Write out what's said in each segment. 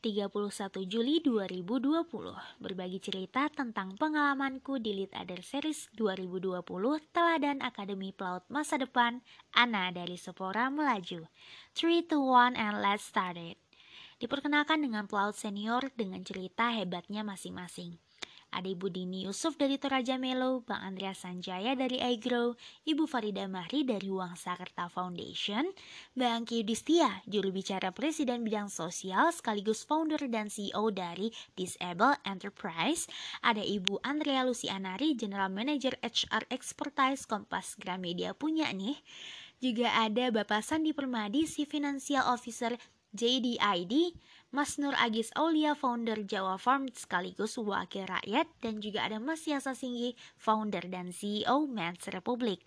31 Juli 2020 Berbagi cerita tentang pengalamanku di Lead Other Series 2020 Teladan Akademi Pelaut Masa Depan Ana dari Sepora Melaju. 3 to 1 and let's start it. Diperkenalkan dengan pelaut senior dengan cerita hebatnya masing-masing ada Ibu Dini Yusuf dari Toraja Melo, Bang Andreas Sanjaya dari iGrow, Ibu Farida Mahri dari Uang Sakerta Foundation, Bang Kiyudistia, juru bicara Presiden Bidang Sosial sekaligus founder dan CEO dari Disable Enterprise, ada Ibu Andrea Lucianari, General Manager HR Expertise Kompas Gramedia punya nih. Juga ada Bapak Sandi Permadi, si Financial Officer JDID, Mas Nur Agis Aulia, founder Jawa Farm sekaligus wakil rakyat, dan juga ada Mas Yasa Singgi, founder dan CEO Mans Republic.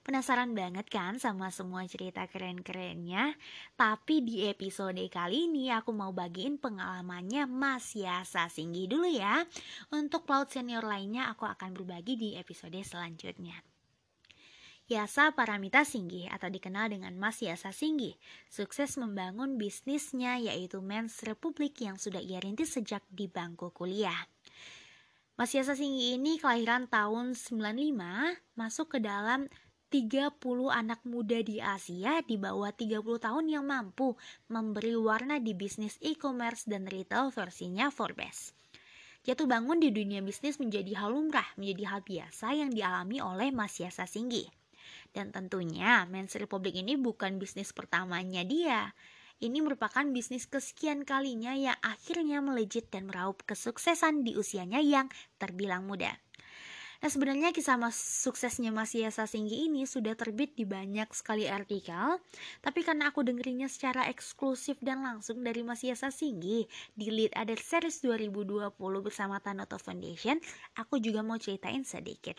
Penasaran banget kan sama semua cerita keren-kerennya? Tapi di episode kali ini aku mau bagiin pengalamannya Mas Yasa Singgi dulu ya. Untuk pelaut senior lainnya aku akan berbagi di episode selanjutnya. Yasa Paramita Singgi atau dikenal dengan Mas Yasa Singgi sukses membangun bisnisnya yaitu Men's Republic yang sudah ia rintis sejak di bangku kuliah. Mas Yasa Singgi ini kelahiran tahun 95 masuk ke dalam 30 anak muda di Asia di bawah 30 tahun yang mampu memberi warna di bisnis e-commerce dan retail versinya Forbes. Jatuh bangun di dunia bisnis menjadi hal lumrah, menjadi hal biasa yang dialami oleh Mas Yasa Singgi. Dan tentunya Men's Republic ini bukan bisnis pertamanya dia. Ini merupakan bisnis kesekian kalinya yang akhirnya melejit dan meraup kesuksesan di usianya yang terbilang muda. Nah sebenarnya kisah mas suksesnya Mas Yasa Singgi ini sudah terbit di banyak sekali artikel Tapi karena aku dengerinnya secara eksklusif dan langsung dari Mas Yasa Singgi Di Lead Other Series 2020 bersama Tanoto Foundation Aku juga mau ceritain sedikit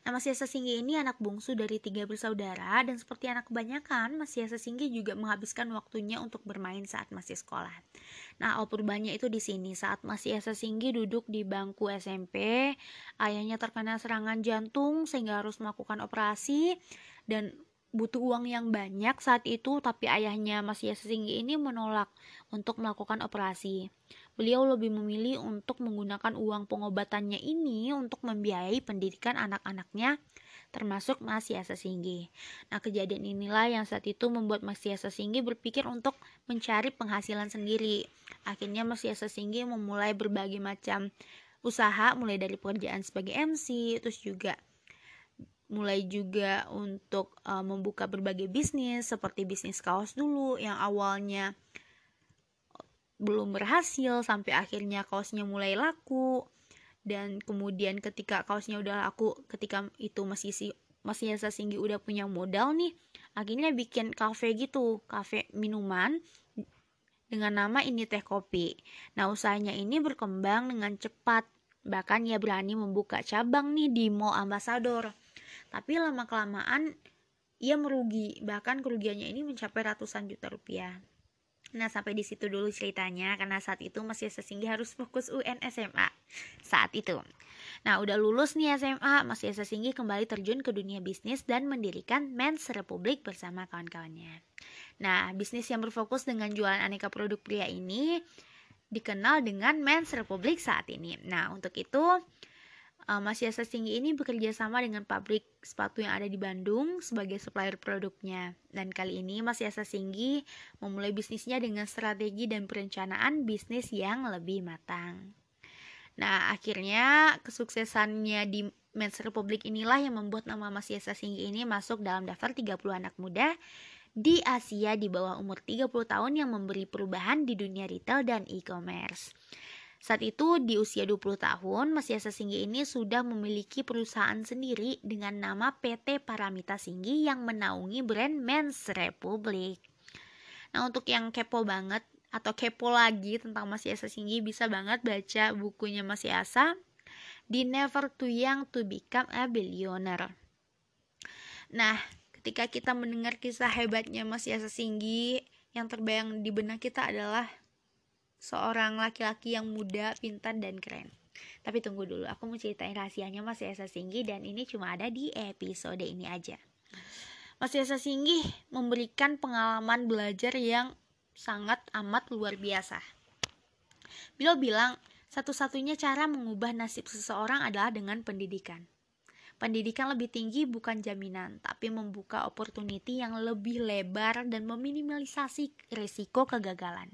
Nah, Mas Yasa Singgi ini anak bungsu dari tiga bersaudara dan seperti anak kebanyakan, Mas Yasa Singgi juga menghabiskan waktunya untuk bermain saat masih sekolah. Nah, awal itu di sini saat Mas Yasa Singgi duduk di bangku SMP, ayahnya terkena serangan jantung sehingga harus melakukan operasi dan butuh uang yang banyak saat itu tapi ayahnya Mas Yasa Singgi ini menolak untuk melakukan operasi. Beliau lebih memilih untuk menggunakan uang pengobatannya ini untuk membiayai pendidikan anak-anaknya termasuk Mas Yasa Singgi. Nah, kejadian inilah yang saat itu membuat Mas Yasa Singgi berpikir untuk mencari penghasilan sendiri. Akhirnya Mas Yasa Singgi memulai berbagai macam usaha mulai dari pekerjaan sebagai MC terus juga mulai juga untuk uh, membuka berbagai bisnis seperti bisnis kaos dulu yang awalnya belum berhasil sampai akhirnya kaosnya mulai laku. Dan kemudian ketika kaosnya udah laku ketika itu masih si masih Yasa Singgi udah punya modal nih akhirnya bikin kafe gitu kafe minuman dengan nama ini teh kopi. Nah usahanya ini berkembang dengan cepat. Bahkan ia berani membuka cabang nih di Mall Ambassador tapi lama-kelamaan ia merugi, bahkan kerugiannya ini mencapai ratusan juta rupiah. Nah sampai di situ dulu ceritanya karena saat itu masih sesinggi harus fokus UN SMA saat itu. Nah udah lulus nih SMA masih sesinggi kembali terjun ke dunia bisnis dan mendirikan Men's Republic bersama kawan-kawannya. Nah bisnis yang berfokus dengan jualan aneka produk pria ini dikenal dengan Men's Republic saat ini. Nah untuk itu Uh, Mas Yasa Singgi ini bekerja sama dengan pabrik sepatu yang ada di Bandung sebagai supplier produknya. Dan kali ini Mas Yasa Singgi memulai bisnisnya dengan strategi dan perencanaan bisnis yang lebih matang. Nah, akhirnya kesuksesannya di Men's Republic inilah yang membuat nama Mas Yasa Singgi ini masuk dalam daftar 30 anak muda di Asia di bawah umur 30 tahun yang memberi perubahan di dunia retail dan e-commerce. Saat itu di usia 20 tahun, Mas Yasa Singgi ini sudah memiliki perusahaan sendiri dengan nama PT Paramita Singgi yang menaungi brand Men's Republic. Nah, untuk yang kepo banget atau kepo lagi tentang Mas Yasa Singgi bisa banget baca bukunya Mas Yasa di Never Too Young to Become a Billionaire. Nah, ketika kita mendengar kisah hebatnya Mas Yasa Singgi, yang terbayang di benak kita adalah seorang laki-laki yang muda, pintar, dan keren. Tapi tunggu dulu, aku mau ceritain rahasianya Mas Yasa Singgi dan ini cuma ada di episode ini aja. Mas Yasa Singgi memberikan pengalaman belajar yang sangat amat luar biasa. Beliau bilang, satu-satunya cara mengubah nasib seseorang adalah dengan pendidikan. Pendidikan lebih tinggi bukan jaminan, tapi membuka opportunity yang lebih lebar dan meminimalisasi risiko kegagalan.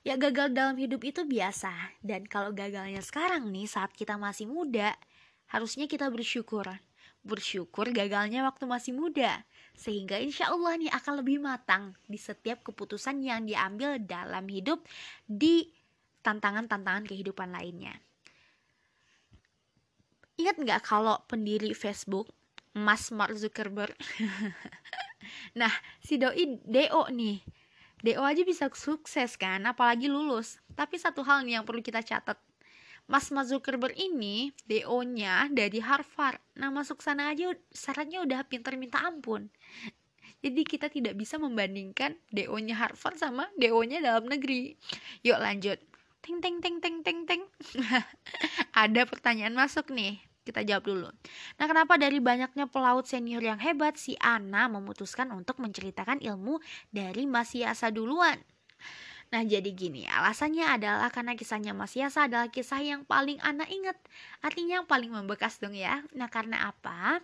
Ya gagal dalam hidup itu biasa, dan kalau gagalnya sekarang nih saat kita masih muda, harusnya kita bersyukur. Bersyukur gagalnya waktu masih muda, sehingga insya Allah nih akan lebih matang di setiap keputusan yang diambil dalam hidup di tantangan-tantangan kehidupan lainnya. Ingat nggak kalau pendiri Facebook, Mas Mark Zuckerberg? nah, si doi DO nih. DO aja bisa sukses kan, apalagi lulus. Tapi satu hal nih yang perlu kita catat. Mas Mark Zuckerberg ini DO-nya dari Harvard. Nah, masuk sana aja syaratnya udah pinter minta ampun. Jadi kita tidak bisa membandingkan DO-nya Harvard sama DO-nya dalam negeri. Yuk lanjut. Teng teng teng teng teng teng. Ada pertanyaan masuk nih kita jawab dulu. Nah, kenapa dari banyaknya pelaut senior yang hebat, si Ana memutuskan untuk menceritakan ilmu dari Mas Yasa duluan? Nah, jadi gini, alasannya adalah karena kisahnya Mas Yasa adalah kisah yang paling Ana ingat. Artinya yang paling membekas dong ya. Nah, karena apa?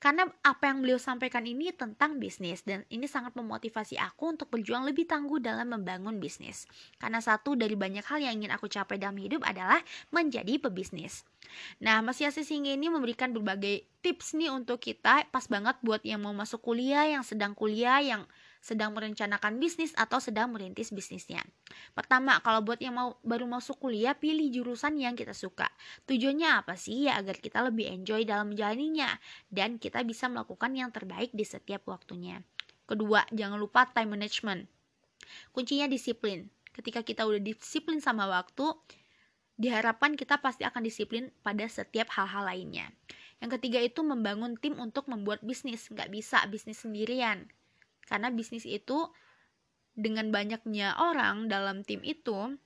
Karena apa yang beliau sampaikan ini tentang bisnis dan ini sangat memotivasi aku untuk berjuang lebih tangguh dalam membangun bisnis. Karena satu dari banyak hal yang ingin aku capai dalam hidup adalah menjadi pebisnis. Nah, Mas Yasi Singgi ini memberikan berbagai tips nih untuk kita pas banget buat yang mau masuk kuliah, yang sedang kuliah, yang sedang merencanakan bisnis atau sedang merintis bisnisnya. Pertama, kalau buat yang mau baru masuk kuliah, pilih jurusan yang kita suka. Tujuannya apa sih? Ya agar kita lebih enjoy dalam menjalaninya dan kita bisa melakukan yang terbaik di setiap waktunya. Kedua, jangan lupa time management. Kuncinya disiplin. Ketika kita udah disiplin sama waktu, diharapkan kita pasti akan disiplin pada setiap hal-hal lainnya. Yang ketiga itu membangun tim untuk membuat bisnis. Nggak bisa bisnis sendirian karena bisnis itu dengan banyaknya orang dalam tim itu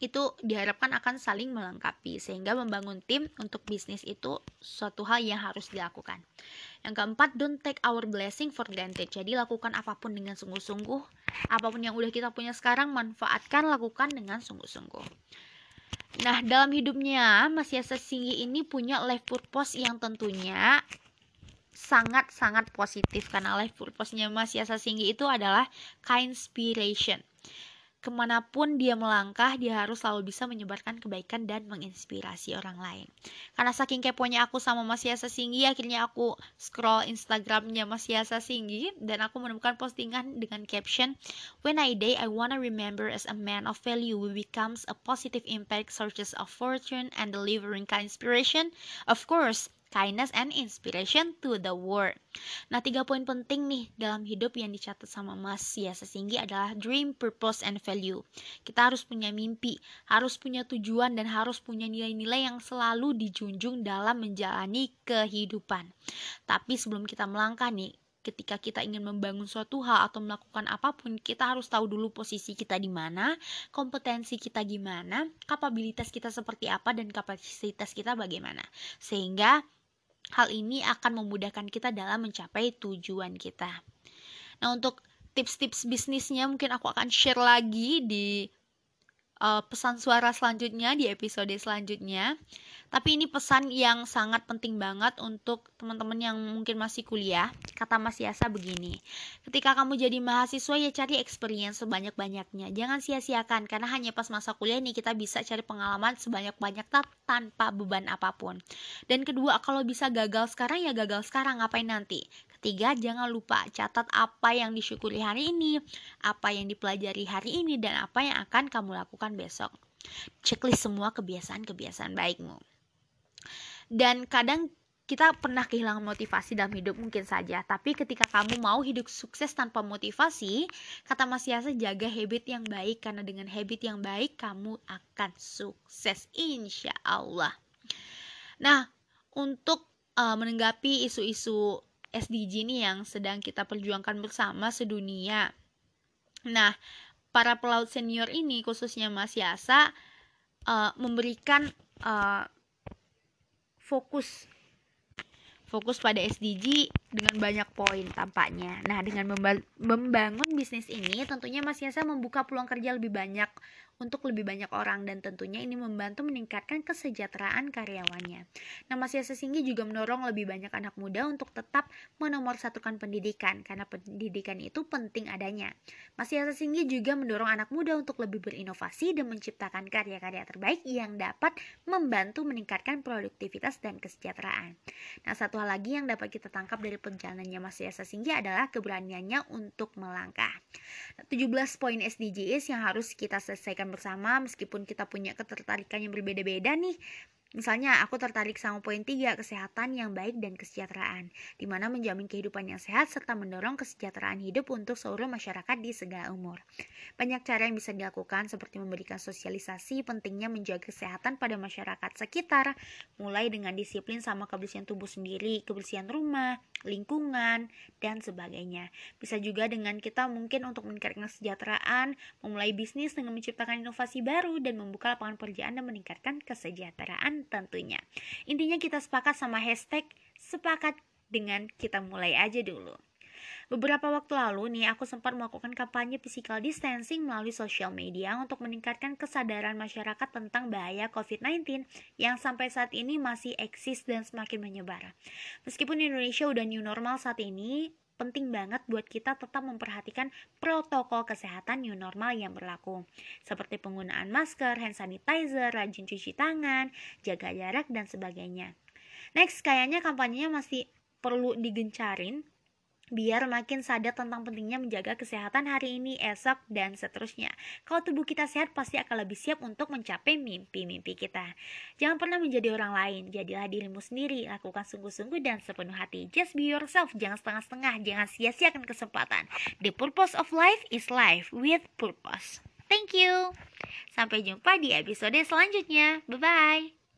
itu diharapkan akan saling melengkapi sehingga membangun tim untuk bisnis itu suatu hal yang harus dilakukan. Yang keempat, don't take our blessing for granted. Jadi lakukan apa pun dengan sungguh-sungguh. Apa pun yang udah kita punya sekarang manfaatkan, lakukan dengan sungguh-sungguh. Nah, dalam hidupnya Mas Yasa ini punya life purpose yang tentunya sangat-sangat positif karena life purpose-nya Mas Yasa Singgi itu adalah inspiration. Ke mana pun dia melangkah, dia harus selalu bisa menyebarkan kebaikan dan menginspirasi orang lain. Karena saking keponya aku sama Mas Yasa Singgi, akhirnya aku scroll Instagramnya Mas Yasa Singgi dan aku menemukan postingan dengan caption, When I die, I wanna remember as a man of value who becomes a positive impact, sources of fortune, and delivering kind inspiration. Of course, kindness and inspiration to the world. Nah, tiga poin penting nih dalam hidup yang dicatat sama Mas Yasa Singgi adalah dream, purpose, and value. Kita harus punya mimpi, harus punya tujuan, dan harus punya nilai-nilai yang selalu dijunjung dalam menjalani kehidupan. Tapi sebelum kita melangkah nih, ketika kita ingin membangun suatu hal atau melakukan apa pun, kita harus tahu dulu posisi kita di mana, kompetensi kita gimana, kapabilitas kita seperti apa dan kapasitas kita bagaimana. Sehingga Hal ini akan memudahkan kita dalam mencapai tujuan kita. Nah, untuk tips-tips bisnisnya mungkin aku akan share lagi di uh, pesan suara selanjutnya di episode selanjutnya. Tapi ini pesan yang sangat penting banget untuk teman-teman yang mungkin masih kuliah. Kata Mas Yasa begini, ketika kamu jadi mahasiswa ya cari experience sebanyak-banyaknya. Jangan sia-siakan karena hanya pas masa kuliah nih kita bisa cari pengalaman sebanyak-banyak tanpa beban apa pun. Dan kedua, kalau bisa gagal sekarang ya gagal sekarang, ngapain nanti? Ketiga, jangan lupa catat apa yang disyukuri hari ini, apa yang dipelajari hari ini, dan apa yang akan kamu lakukan besok. Checklist semua kebiasaan-kebiasaan baikmu. Dan kadang kita pernah kehilangan motivasi dalam hidup mungkin saja, tapi ketika kamu mau hidup sukses tanpa motivasi, kata Mas Yasa jaga habit yang baik karena dengan habit yang baik kamu akan sukses insya Allah. Nah, untuk uh, menanggapi isu-isu SDG ini yang sedang kita perjuangkan bersama sedunia. Nah, para pelaut senior ini khususnya Mas Yasa uh, memberikan uh, fokus fokus pada SDG dengan banyak poin tampaknya. Nah, dengan membangun bisnis ini tentunya Mas Yasa membuka peluang kerja lebih banyak untuk lebih banyak orang dan tentunya ini membantu meningkatkan kesejahteraan karyawannya. Nah, Mas Yasa Singgi juga mendorong lebih banyak anak muda untuk tetap menomorsatukan pendidikan karena pendidikan itu penting adanya. Mas Yasa Singgi juga mendorong anak muda untuk lebih berinovasi dan menciptakan karya-karya terbaik yang dapat membantu meningkatkan produktivitas dan kesejahteraan. Nah, satu hal lagi yang dapat kita tangkap dari perjalanannya Mas Yasa Singgi adalah keberaniannya untuk melangkah. 17 poin SDGs yang harus kita selesaikan bersama meskipun kita punya ketertarikan yang berbeda-beda nih Misalnya, aku tertarik sama poin 3, kesehatan yang baik dan kesejahteraan, di mana menjamin kehidupan yang sehat serta mendorong kesejahteraan hidup untuk seluruh masyarakat di segala umur. Banyak cara yang bisa dilakukan seperti memberikan sosialisasi pentingnya menjaga kesehatan pada masyarakat sekitar, mulai dengan disiplin sama kebersihan tubuh sendiri, kebersihan rumah, lingkungan, dan sebagainya. Bisa juga dengan kita mungkin untuk meningkatkan kesejahteraan, memulai bisnis dengan menciptakan inovasi baru, dan membuka lapangan pekerjaan dan meningkatkan kesejahteraan tentunya. Intinya kita sepakat sama hashtag sepakat dengan kita mulai aja dulu. Beberapa waktu lalu nih aku sempat melakukan kampanye physical distancing melalui sosial media untuk meningkatkan kesadaran masyarakat tentang bahaya COVID-19 yang sampai saat ini masih eksis dan semakin menyebar. Meskipun Indonesia udah new normal saat ini, penting banget buat kita tetap memperhatikan protokol kesehatan new normal yang berlaku, seperti penggunaan masker, hand sanitizer, rajin cuci tangan, jaga jarak, dan sebagainya. Next, kayaknya kampanyenya masih perlu digencarin biar makin sadar tentang pentingnya menjaga kesehatan hari ini, esok, dan seterusnya. Kalau tubuh kita sehat, pasti akan lebih siap untuk mencapai mimpi-mimpi kita. Jangan pernah menjadi orang lain, jadilah dirimu sendiri, lakukan sungguh-sungguh dan sepenuh hati. Just be yourself, jangan setengah-setengah, jangan sia-siakan kesempatan. The purpose of life is life with purpose. Thank you. Sampai jumpa di episode selanjutnya. Bye-bye.